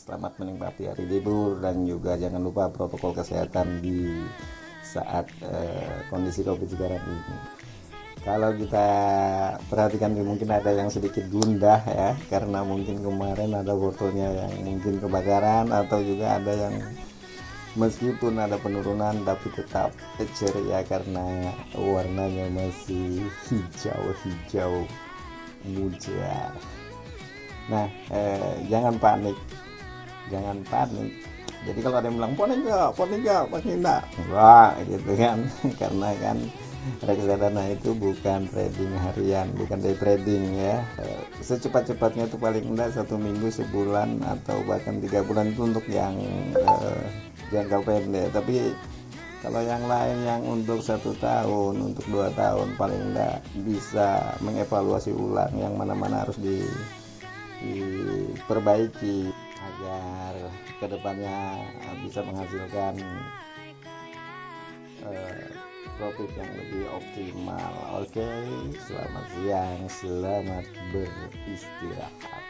selamat menikmati hari libur dan juga jangan lupa protokol kesehatan di saat uh, kondisi covid sekarang ini. Kalau kita perhatikan mungkin ada yang sedikit gundah ya karena mungkin kemarin ada botolnya yang mungkin kebakaran atau juga ada yang meskipun ada penurunan tapi tetap ceria karena warnanya masih hijau-hijau muja nah eh, jangan panik jangan panik. Jadi kalau ada yang bilang panik nggak? Panik nggak? Panik enggak wah gitu kan. Karena kan reksadana itu bukan trading harian bukan day trading ya. Eh, secepat-cepatnya itu paling enggak satu minggu sebulan atau bahkan tiga bulan itu untuk yang eh, jangka pendek. Tapi kalau yang lain yang untuk satu tahun untuk dua tahun paling enggak bisa mengevaluasi ulang yang mana-mana harus di, diperbaiki. Agar ke depannya bisa menghasilkan uh, profit yang lebih optimal. Oke selamat siang selamat beristirahat